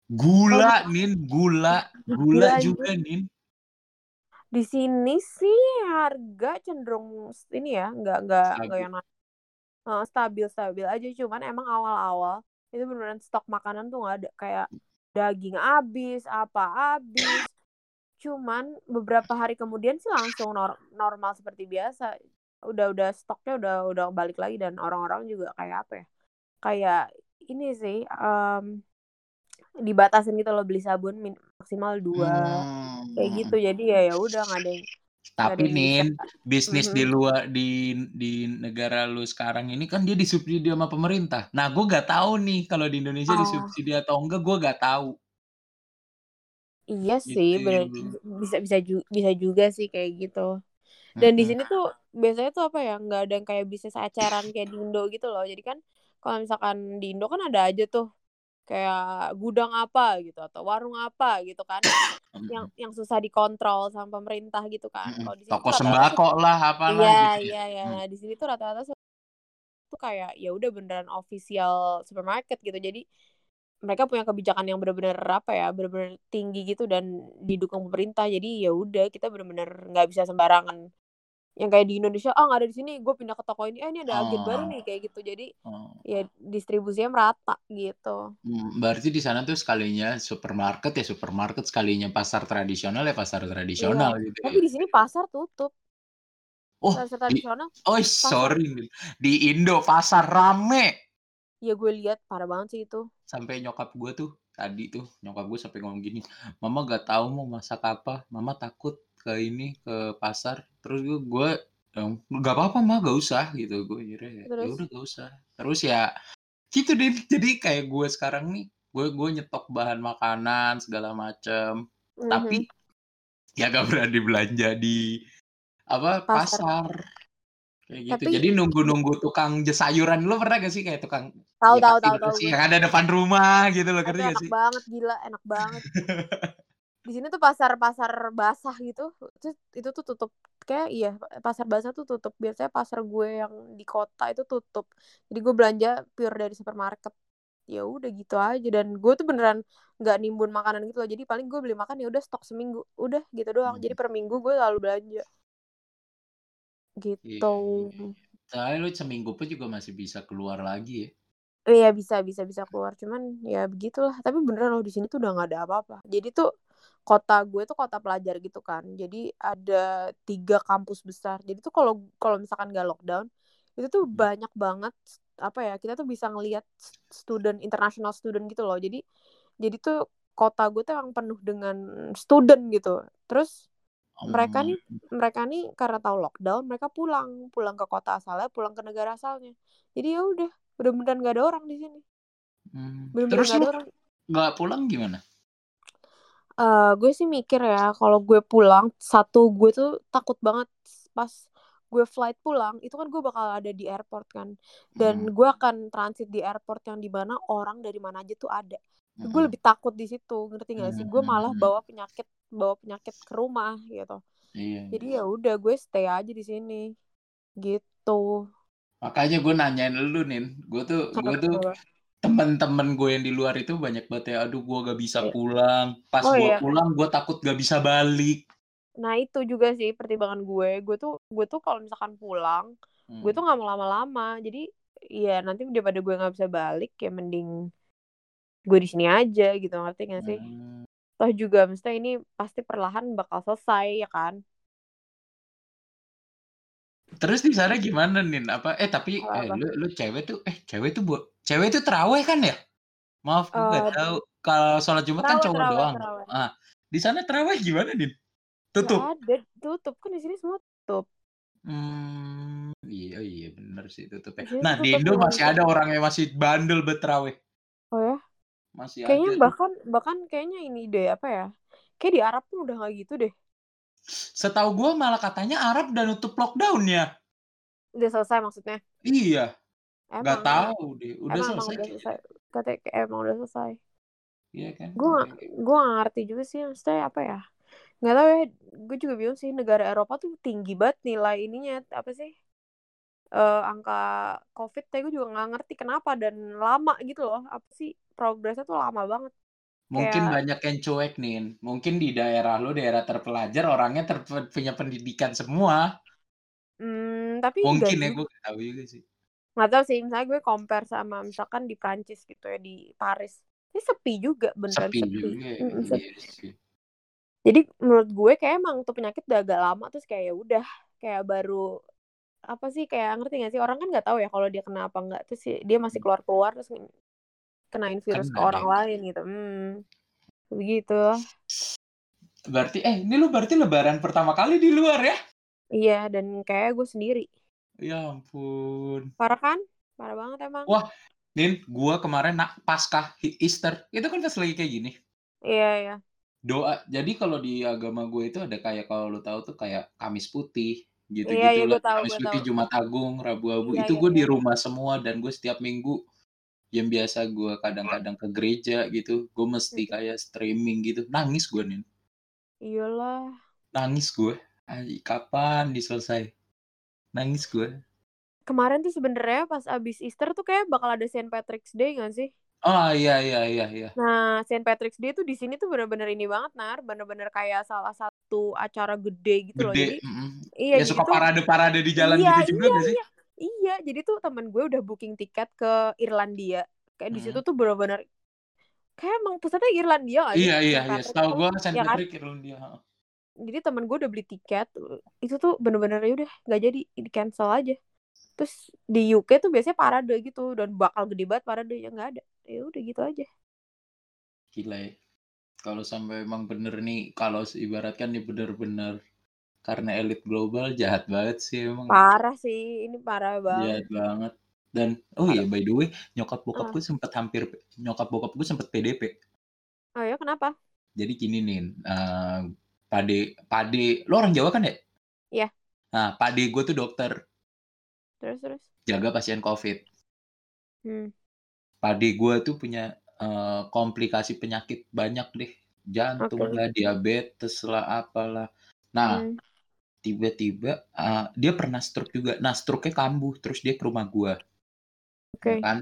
Gula nin, gula, gula anjing. juga nin. Di sini sih harga cenderung ini ya, nggak nggak nggak yang naik. stabil stabil aja cuman emang awal-awal itu beneran stok makanan tuh nggak ada. Kayak daging habis apa habis. Cuman beberapa hari kemudian sih langsung nor normal seperti biasa. Udah udah stoknya udah udah balik lagi dan orang-orang juga kayak apa ya kayak ini sih um, dibatasin gitu loh beli sabun maksimal dua. Hmm. kayak gitu. Jadi ya ya udah nggak ada yang tapi nih bisnis mm-hmm. di luar di di negara lu sekarang ini kan dia disubsidi sama pemerintah. Nah, gue gak tahu nih kalau di Indonesia oh. disubsidi atau enggak, gue gak tahu. Iya gitu. sih, bener, bisa bisa juga, bisa juga sih kayak gitu. Dan mm-hmm. di sini tuh biasanya tuh apa ya, nggak ada yang kayak bisnis acaran kayak di Indo gitu loh. Jadi kan kalau misalkan di Indo kan ada aja tuh kayak gudang apa gitu atau warung apa gitu kan yang yang susah dikontrol sama pemerintah gitu kan. Kalau di sini toko sembako lah apa lah. Iya gitu. iya iya. Nah di sini tuh rata-rata tuh kayak ya udah beneran official supermarket gitu. Jadi mereka punya kebijakan yang benar-benar apa ya benar-benar tinggi gitu dan didukung pemerintah. Jadi ya udah kita benar-benar nggak bisa sembarangan yang kayak di Indonesia ah oh, nggak ada di sini gue pindah ke toko ini eh ini ada agen oh. baru nih kayak gitu jadi oh. ya distribusinya merata gitu hmm, berarti di sana tuh sekalinya supermarket ya supermarket sekalinya pasar tradisional ya pasar tradisional iya. gitu tapi ya. di sini pasar tutup oh pasar tradisional di, oh pasar. sorry di Indo pasar rame ya gue lihat parah banget sih itu sampai nyokap gue tuh tadi tuh nyokap gue sampai ngomong gini mama gak tahu mau masak apa mama takut ke ini ke pasar terus gue gue nggak apa-apa mah gak usah gitu. Gue kira ya ya udah gak usah. Terus ya gitu deh. Jadi kayak gue sekarang nih gue gue nyetok bahan makanan segala macem. Mm-hmm. tapi ya gak berani belanja di apa pasar, pasar. kayak gitu. Tapi, jadi nunggu-nunggu tukang sayuran. Lo pernah gak sih kayak tukang tahu ya, tahu tahu tahu sih yang ada depan rumah gitu loh. Ngerti gak sih? enak banget gila enak banget di sini tuh pasar pasar basah gitu itu itu tuh tutup. Kayak iya pasar basah tuh tutup. Biasanya pasar gue yang di kota itu tutup. Jadi gue belanja pure dari supermarket. Ya udah gitu aja. Dan gue tuh beneran nggak nimbun makanan gitu loh. Jadi paling gue beli makan ya udah stok seminggu. Udah gitu doang. Hmm. jadi per minggu gue selalu belanja. Gitu. Tapi lu seminggu pun juga masih bisa keluar lagi ya. Iya bisa bisa bisa keluar. Cuman ya begitulah. Tapi beneran loh di sini tuh udah nggak ada apa-apa. Jadi tuh kota gue tuh kota pelajar gitu kan. Jadi ada tiga kampus besar. Jadi tuh kalau kalau misalkan gak lockdown itu tuh hmm. banyak banget apa ya kita tuh bisa ngelihat student international student gitu loh. Jadi jadi tuh kota gue tuh yang penuh dengan student gitu. Terus mereka nih hmm. mereka nih karena tahu lockdown mereka pulang. Pulang ke kota asalnya pulang ke negara asalnya. Jadi ya udah udah beneran gak ada orang di sini. Hmm. bener terus gak ada orang. nggak pulang gimana Uh, gue sih mikir ya kalau gue pulang satu gue tuh takut banget pas gue flight pulang itu kan gue bakal ada di airport kan. Dan hmm. gue akan transit di airport yang di mana orang dari mana aja tuh ada. Hmm. gue lebih takut di situ ngerti gak sih? Gue malah bawa penyakit bawa penyakit ke rumah gitu. Iya, jadi iya. ya udah gue stay aja di sini gitu. Makanya gue nanyain lu nih gue tuh gue tuh teman-teman gue yang di luar itu banyak banget ya aduh gue gak bisa iya. pulang pas oh, gue iya. pulang gue takut gak bisa balik nah itu juga sih pertimbangan gue gue tuh gue tuh kalau misalkan pulang hmm. gue tuh nggak mau lama-lama jadi ya nanti daripada gue nggak bisa balik ya mending gue di sini aja gitu ngerti gak sih hmm. toh juga maksudnya ini pasti perlahan bakal selesai ya kan Terus di sana gimana nih? Apa eh tapi eh, lu lu cewek tuh eh cewek tuh buat Cewek itu terawih kan ya? Maaf, gue nggak uh, tahu. Kalau sholat Jumat kan cowok terawih, doang. Terawih. Ah, di sana terawih gimana, Din? Tutup. Ya ada, tutup. Kan di sini semua tutup. Hmm, iya iya benar sih tutup. Ya. Nah, di Indo masih ada orang yang masih bandel betrawih. Oh ya? Masih kayaknya ada. bahkan bahkan kayaknya ini deh apa ya? Kayak di Arab pun udah nggak gitu deh. Setahu gue malah katanya Arab udah nutup lockdown ya. Udah selesai maksudnya? Iya. Emang, Gak tahu deh, udah emang, selesai. Emang udah selesai. Katanya emang udah selesai. Iya kan? Gue gue gak ngerti juga sih, maksudnya apa ya? Gak tau ya, gue juga bingung sih negara Eropa tuh tinggi banget nilai ininya apa sih? Uh, angka COVID, tapi gue juga gak ngerti kenapa dan lama gitu loh. Apa sih progresnya tuh lama banget. Mungkin Kayak... banyak yang cuek nih. Mungkin di daerah lo, daerah terpelajar, orangnya ter punya pendidikan semua. Hmm, tapi mungkin ya gue tahu juga sih nggak tahu sih misalnya gue compare sama misalkan di Prancis gitu ya di Paris ini sepi juga beneran sepi, sepi. Juga, ya. mm, sepi. Yes. jadi menurut gue kayak emang tuh penyakit udah agak lama terus kayak ya udah kayak baru apa sih kayak ngerti gak sih orang kan nggak tahu ya kalau dia kena apa nggak terus dia masih keluar keluar terus kenain virus Kena ke orang lain gitu hmm begitu berarti eh ini lu berarti lebaran pertama kali di luar ya iya dan kayak gue sendiri ya ampun parah kan parah banget emang wah Nin, gue kemarin nak pasca Easter itu kan pas lagi kayak gini. Iya iya. Doa. Jadi kalau di agama gue itu ada kayak kalau lu tahu tuh kayak Kamis Putih, gitu-gitu iya, iya, lah. Tahu, Kamis Putih, tahu. Jumat Agung, Rabu Abu. Iya, itu iya, gue iya. di rumah semua dan gue setiap minggu yang biasa gue kadang-kadang ke gereja gitu, gue mesti kayak streaming gitu. Nangis gue nih. Iyalah. Nangis gue. Kapan diselesai? Nangis gue. Kemarin tuh sebenarnya pas abis Easter tuh kayak bakal ada Saint Patrick's Day gak sih? Oh iya iya iya iya. Nah, Saint Patrick's Day tuh di sini tuh bener-bener ini banget nar, bener-bener kayak salah satu acara gede gitu gede. loh. Jadi mm -hmm. iya ya, suka parade-parade di jalan iya, gitu juga iya, gak sih? Iya. Iya, jadi tuh temen gue udah booking tiket ke Irlandia. Kayak hmm. di situ tuh bener-bener kayak emang pusatnya Irlandia aja. Iya iya iya, tahu gue Saint ya kan? Patrick Irlandia. Jadi temen gue udah beli tiket, itu tuh bener-bener ya udah gak jadi di cancel aja terus di UK tuh biasanya parade gitu dan bakal gede banget parade yang nggak ada ya udah gitu aja gila ya kalau sampai emang bener nih kalau ibaratkan nih bener-bener karena elit global jahat banget sih emang. Parah sih ini parah banget. Jahat banget. Dan oh iya by the way nyokap bokap uh. gue sempet hampir nyokap bokap gue sempet PDP oh ya kenapa? Jadi gini nih uh, pade pade lo orang Jawa kan ya iya. Nah pade gue tuh dokter. Terus terus? Jaga pasien covid. Hmm. padi gue tuh punya uh, komplikasi penyakit banyak deh. Jantung okay. lah diabetes lah apalah. Nah hmm. Tiba-tiba uh, dia pernah stroke juga nah stroke-nya kambuh terus dia ke rumah gue okay. kan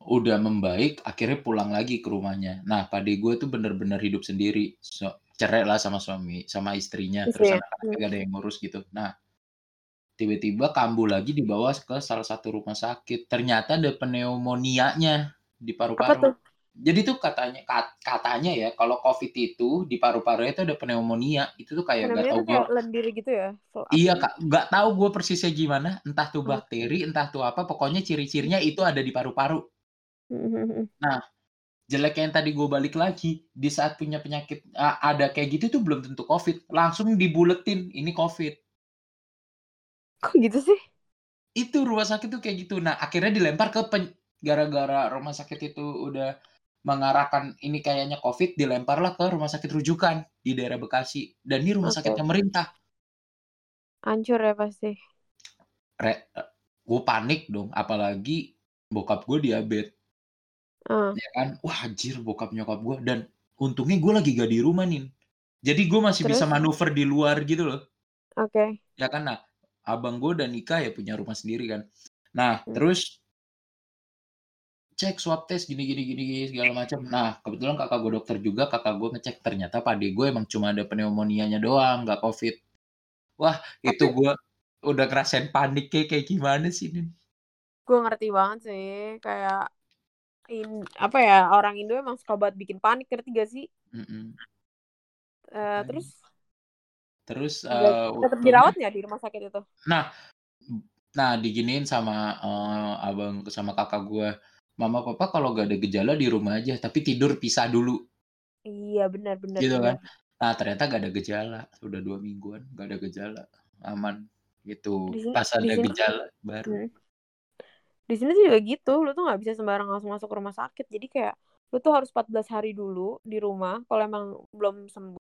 udah membaik akhirnya pulang lagi ke rumahnya nah padi gue tuh bener-bener hidup sendiri so, cerai lah sama suami sama istrinya terus yeah. anak-anaknya gak ada yang ngurus gitu nah tiba-tiba kambuh lagi dibawa ke salah satu rumah sakit. Ternyata ada pneumonianya di paru-paru. Jadi tuh katanya katanya ya kalau COVID itu di paru-paru itu ada pneumonia. Itu tuh kayak nggak tahu gue. lendir gitu ya. Iya kak, nggak tahu gue persisnya gimana. Entah tuh hmm. bakteri, entah tuh apa. Pokoknya ciri-cirinya itu ada di paru-paru. Hmm, hmm, nah, jeleknya yang tadi gue balik lagi di saat punya penyakit ada kayak gitu tuh belum tentu COVID. Langsung dibuletin ini COVID Kok gitu sih? Itu rumah sakit tuh kayak gitu. Nah, akhirnya dilempar ke pen... gara-gara rumah sakit itu udah mengarahkan ini kayaknya COVID, dilemparlah ke rumah sakit rujukan di daerah Bekasi. Dan ini rumah okay. sakit pemerintah. Hancur ya pasti. Re, gue panik dong, apalagi bokap gue diabetes. Uh. Ya kan, wah anjir bokap nyokap gue. Dan untungnya gue lagi gak di rumah nih. Jadi gue masih Terus? bisa manuver di luar gitu loh. Oke. Okay. Ya kan, nah abang gue dan Ika ya punya rumah sendiri kan. Nah, hmm. terus cek swab test gini gini gini, gini segala macam. Nah, kebetulan kakak gue dokter juga, kakak gue ngecek ternyata pade gue emang cuma ada pneumonia-nya doang, nggak covid. Wah, itu gue udah ngerasain panik kayak kayak gimana sih ini? Gue ngerti banget sih, kayak in, apa ya orang Indo emang suka banget bikin panik, ngerti gak sih? Mm -mm. Uh, terus Terus uh, tetap dirawat nggak di rumah sakit itu? Nah, nah diginiin sama uh, abang sama kakak gue, mama papa kalau gak ada gejala di rumah aja, tapi tidur pisah dulu. Iya benar benar. Gitu benar. kan? Nah ternyata gak ada gejala, udah dua mingguan gak ada gejala, aman gitu. Sini, Pas ada sini, gejala baru. Hmm. Di sini juga gitu, lu tuh nggak bisa sembarang langsung masuk ke rumah sakit, jadi kayak lu tuh harus 14 hari dulu di rumah kalau emang belum sembuh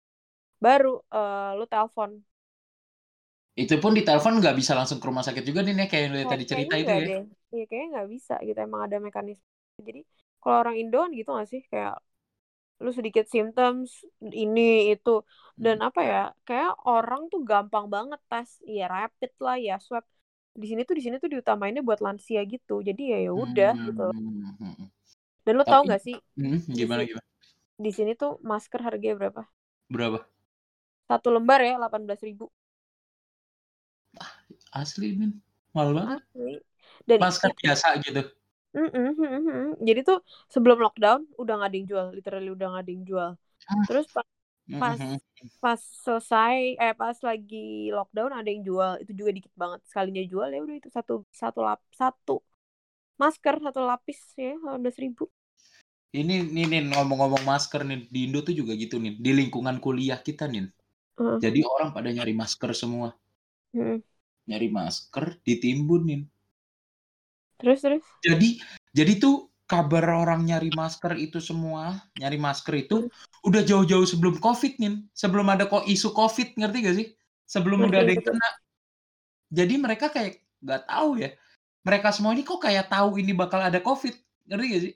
baru uh, lu telepon itu pun di telepon nggak bisa langsung ke rumah sakit juga nih kayak yang lu tadi cerita itu ya iya kayaknya nggak bisa gitu emang ada mekanisme jadi kalau orang Indo kan gitu gak sih kayak lu sedikit symptoms ini itu dan hmm. apa ya kayak orang tuh gampang banget tes ya rapid lah ya swab di sini tuh di sini tuh diutamainnya buat lansia gitu jadi ya ya udah hmm. gitu hmm, hmm, dan lu Tapi, tau gak sih hmm, gimana gimana di sini tuh masker harganya berapa berapa satu lembar ya, delapan belas ribu. Asli, Min. Mahal banget. Asli. Dan masker biasa gitu. Mm -mm, Jadi tuh sebelum lockdown udah nggak ada yang jual, literally udah nggak ada yang jual. Ah. Terus pas pas pas selesai eh pas lagi lockdown ada yang jual itu juga dikit banget sekalinya jual ya udah itu satu satu lap satu masker satu lapis ya delapan ribu ini nih nih ngomong-ngomong masker nih di Indo tuh juga gitu nih di lingkungan kuliah kita nih uh. jadi orang pada nyari masker semua uh. nyari masker ditimbun nih terus terus jadi jadi tuh kabar orang nyari masker itu semua, nyari masker itu udah jauh-jauh sebelum COVID nih. Sebelum ada kok isu COVID, ngerti gak sih? Sebelum udah ada yang kena. Jadi mereka kayak nggak tahu ya. Mereka semua ini kok kayak tahu ini bakal ada COVID, ngerti gak sih?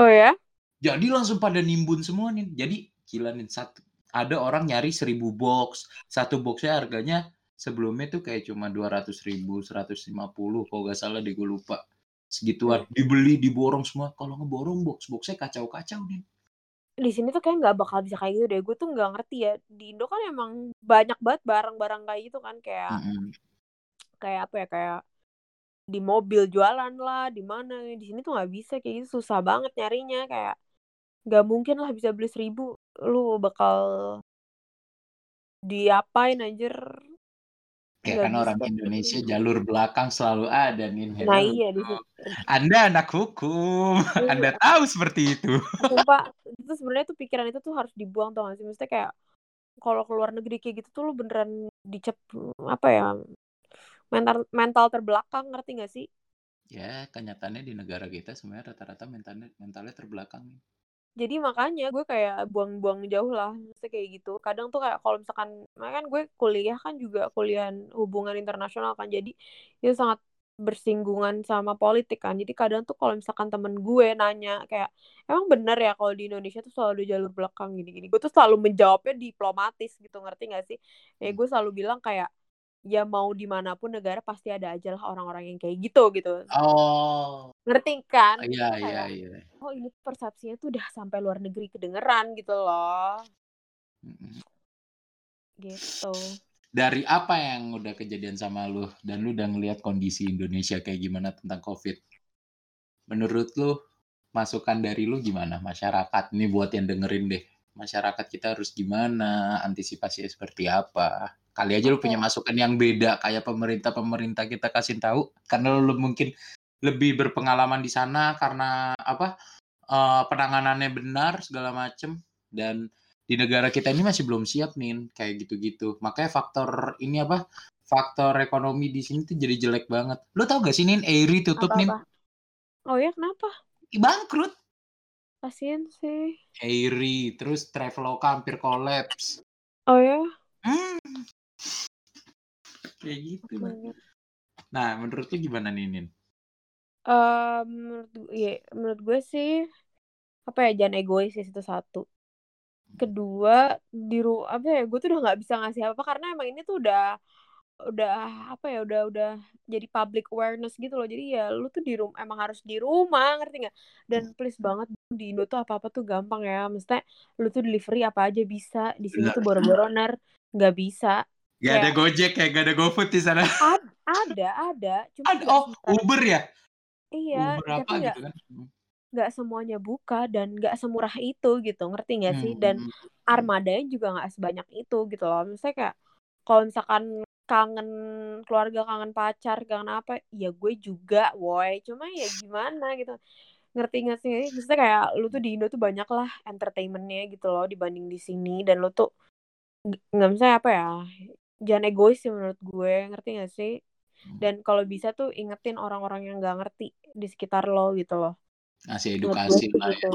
Oh ya? Jadi langsung pada nimbun semua nih. Jadi gila nih satu ada orang nyari seribu box, satu boxnya harganya sebelumnya tuh kayak cuma dua ratus ribu, seratus lima puluh, kalau gak salah deh gue lupa. Segituan. Dibeli diborong semua. Kalau ngeborong box boxnya kacau-kacau nih. Di sini tuh kayak nggak bakal bisa kayak gitu deh. Gue tuh nggak ngerti ya. Di Indo kan emang banyak banget barang-barang kayak gitu kan. Kayak mm -hmm. kayak apa ya kayak di mobil jualan lah di mana. Di sini tuh nggak bisa kayak gitu. Susah banget nyarinya. Kayak nggak mungkin lah bisa beli seribu. Lu bakal diapain anjir Ya kan orang Indonesia jalur belakang selalu ada nih. Nah iya di situ. Anda anak hukum, iya. Anda tahu seperti itu. Sumpah, itu sebenarnya tuh pikiran itu tuh harus dibuang tau gak sih? Maksudnya kayak kalau keluar negeri kayak gitu tuh lu beneran dicep apa ya mental mental terbelakang ngerti gak sih? Ya kenyataannya di negara kita sebenarnya rata-rata mentalnya mentalnya terbelakang jadi makanya gue kayak buang-buang jauh lah maksudnya kayak gitu. Kadang tuh kayak kalau misalkan kan gue kuliah kan juga kuliah hubungan internasional kan. Jadi itu sangat bersinggungan sama politik kan. Jadi kadang tuh kalau misalkan temen gue nanya kayak emang bener ya kalau di Indonesia tuh selalu ada jalur belakang gini-gini? Gue tuh selalu menjawabnya diplomatis gitu ngerti gak sih? Ya gue selalu bilang kayak ya mau di mana pun negara pasti ada aja lah orang-orang yang kayak gitu gitu. Oh. Ngerti kan? Iya iya iya. Oh ini persepsinya tuh udah sampai luar negeri kedengeran gitu loh. Mm-hmm. Gitu. Dari apa yang udah kejadian sama lu dan lu udah ngeliat kondisi Indonesia kayak gimana tentang COVID? Menurut lu masukan dari lu gimana masyarakat? Ini buat yang dengerin deh. Masyarakat kita harus gimana? Antisipasinya seperti apa? Kali aja lu punya masukan yang beda kayak pemerintah-pemerintah kita kasih tahu karena lu mungkin lebih berpengalaman di sana karena apa uh, penanganannya benar segala macem dan di negara kita ini masih belum siap nih kayak gitu-gitu. Makanya faktor ini apa? Faktor ekonomi di sini tuh jadi jelek banget. Lo tau gak sih Nin, Airi tutup nih? Oh ya kenapa? Bangkrut. Kasian sih. Airi, terus Traveloka hampir kolaps. Oh ya? Hmm kayak gitu nah menurut lu gimana nih Nin? Uh, menurut ya, menurut gue sih apa ya jangan egois sih itu satu. Kedua di ru apa ya gue tuh udah nggak bisa ngasih apa, apa karena emang ini tuh udah udah apa ya udah udah jadi public awareness gitu loh. Jadi ya lu tuh di rumah emang harus di rumah ngerti nggak? Dan please banget di Indo tuh apa apa tuh gampang ya. Mestinya lu tuh delivery apa aja bisa. Di sini tuh boro-boro nggak bisa Gak ada Gojek ya, gak ada GoFood di sana. Ad, ada, ada. Cuma ada, oh, Uber ya? Iya, Uber apa tapi gitu kan? Gak semuanya buka dan gak semurah itu gitu, ngerti gak sih? Hmm. Dan armadanya juga gak sebanyak itu gitu loh. Misalnya kayak kalau misalkan kangen keluarga, kangen pacar, kangen apa, ya gue juga, woi. Cuma ya gimana gitu. Ngerti gak sih? Maksudnya kayak lu tuh di Indo tuh banyak lah entertainmentnya gitu loh dibanding di sini. Dan lu tuh nggak bisa apa ya jangan egois sih menurut gue ngerti gak sih? Hmm. dan kalau bisa tuh ingetin orang-orang yang nggak ngerti di sekitar lo gitu loh. Ngasih edukasi lah ya. gitu.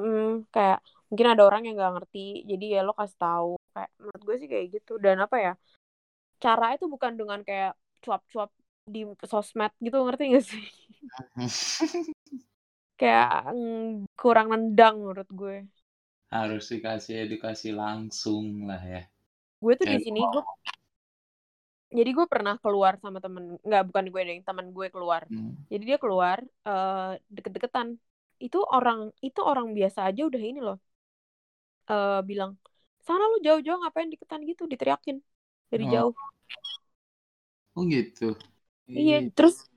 hmm, kayak mungkin ada orang yang nggak ngerti jadi ya lo kasih tahu. Kayak menurut gue sih kayak gitu. Dan apa ya cara itu bukan dengan kayak cuap-cuap di sosmed gitu ngerti gak sih? Kayak mm, kurang nendang menurut gue. Harus dikasih edukasi langsung lah ya gue tuh di sini gue jadi gue pernah keluar sama temen nggak bukan gue deh teman gue keluar. Hmm. jadi dia keluar uh, deket-deketan. Itu orang itu orang biasa aja udah ini loh uh, bilang sana lu jauh-jauh ngapain deketan? Gitu diteriakin dari oh. jauh. Oh gitu? Iya terus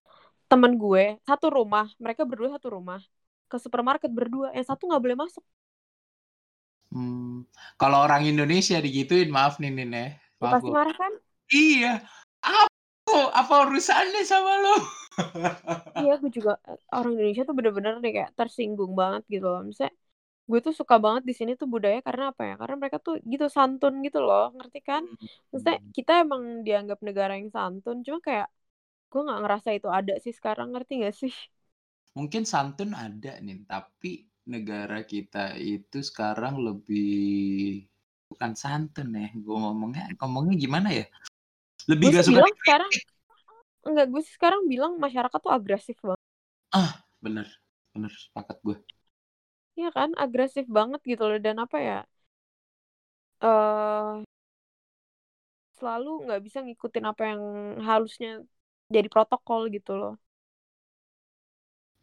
temen gue satu rumah mereka berdua satu rumah ke supermarket berdua yang satu nggak boleh masuk hmm. kalau orang Indonesia digituin maaf nih Nin ya. Maaf pasti marah kan? Iya. Apa? Apa urusannya sama lo iya gue juga orang Indonesia tuh bener-bener nih kayak tersinggung banget gitu loh. Misalnya gue tuh suka banget di sini tuh budaya karena apa ya? Karena mereka tuh gitu santun gitu loh ngerti kan? Hmm, maksudnya kita emang dianggap negara yang santun cuma kayak gue nggak ngerasa itu ada sih sekarang ngerti gak sih? Mungkin santun ada nih tapi negara kita itu sekarang lebih bukan santun ya gue ngomongnya ngomongnya gimana ya? Lebih gue gak suka sekarang enggak gue sih sekarang bilang masyarakat tuh agresif banget. Ah bener bener sepakat gue Iya kan agresif banget gitu loh dan apa ya uh, selalu nggak bisa ngikutin apa yang harusnya jadi protokol gitu loh.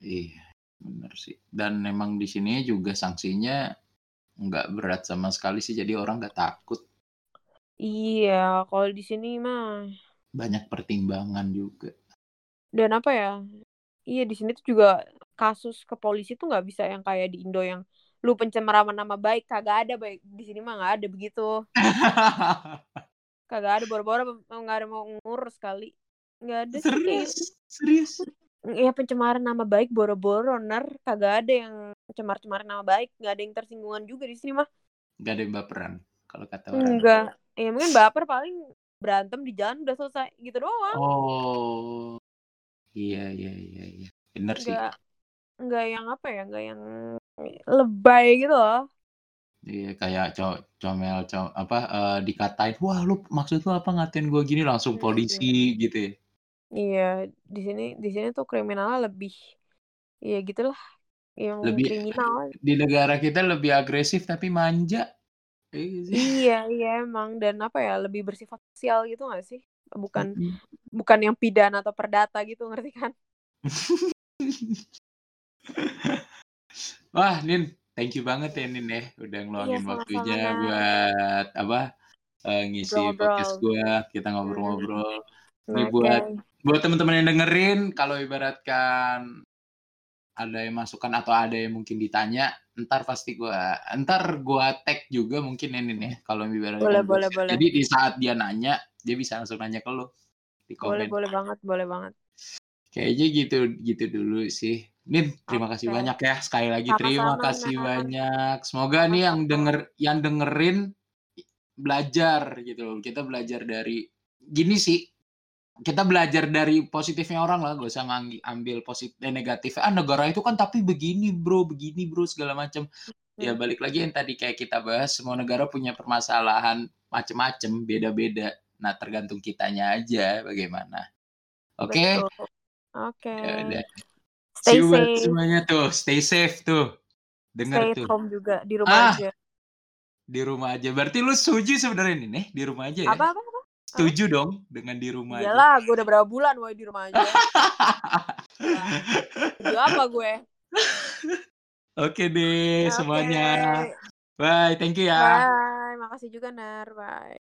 Iya, benar sih. Dan memang di sini juga sanksinya nggak berat sama sekali sih, jadi orang nggak takut. Iya, kalau di sini mah banyak pertimbangan juga. Dan apa ya? Iya di sini tuh juga kasus ke polisi tuh nggak bisa yang kayak di Indo yang lu pencemaran nama baik kagak ada baik di sini mah nggak ada begitu. kagak ada boro-boro nggak ada mau ngurus kali nggak ada serius sih. serius ya pencemaran nama baik boro-boro ner. Kagak ada yang cemar-cemarin nama baik. Nggak ada yang tersinggungan juga di sini mah. Nggak ada yang baperan kalau kata orang. Enggak ya mungkin baper paling berantem di jalan udah selesai gitu doang. Oh. Iya iya iya iya. Bener sih. Nggak yang apa ya nggak yang lebay gitu loh. Iya kayak co comel co apa uh, dikatain wah lu maksud lu apa ngatain gue gini? Langsung iya, polisi iya. gitu ya. Iya, di sini di sini tuh kriminalnya lebih ya gitulah yang lebih kriminal. Di negara kita lebih agresif tapi manja. Iya, iya, iya emang dan apa ya lebih bersifat sosial gitu gak sih? Bukan mm -hmm. bukan yang pidana atau perdata gitu ngerti kan? Wah, Nin, thank you banget ya Nin ya udah iya, ngeluangin iya, waktunya buat apa uh, ngisi Bro, podcast gue kita ngobrol-ngobrol hmm. Ini buat buat teman-teman yang dengerin kalau ibaratkan ada yang masukan atau ada yang mungkin ditanya ntar pasti gue ntar gue tag juga mungkin ini nih kalau ibaratkan boleh, boleh, boleh. jadi di saat dia nanya dia bisa langsung nanya ke lo di komen boleh boleh banget boleh banget kayaknya gitu gitu dulu sih Nin, terima kasih okay. banyak ya. Sekali lagi Sama-sama, terima kasih nah. banyak. Semoga Sama-sama. nih yang denger yang dengerin belajar gitu Kita belajar dari gini sih. Kita belajar dari positifnya orang lah, gak usah ambil positif dan negatif. Ah negara itu kan tapi begini bro, begini bro segala macam. Ya hmm. balik lagi yang tadi kayak kita bahas, semua negara punya permasalahan macem-macem, beda-beda. Nah tergantung kitanya aja bagaimana. Oke. Okay? Oke. Okay. Ya Stay See safe. semuanya tuh, stay safe tuh. Dengar tuh. home juga di rumah ah, aja. Di rumah aja. Berarti lu setuju sebenarnya nih, nih, di rumah aja ya? Apa apa Setuju dong dengan di rumah Iyalah, gue udah berapa bulan woy di rumah aja. nah, apa gue? Oke deh okay. semuanya. Bye, thank you ya. Bye, makasih juga Nar. Bye.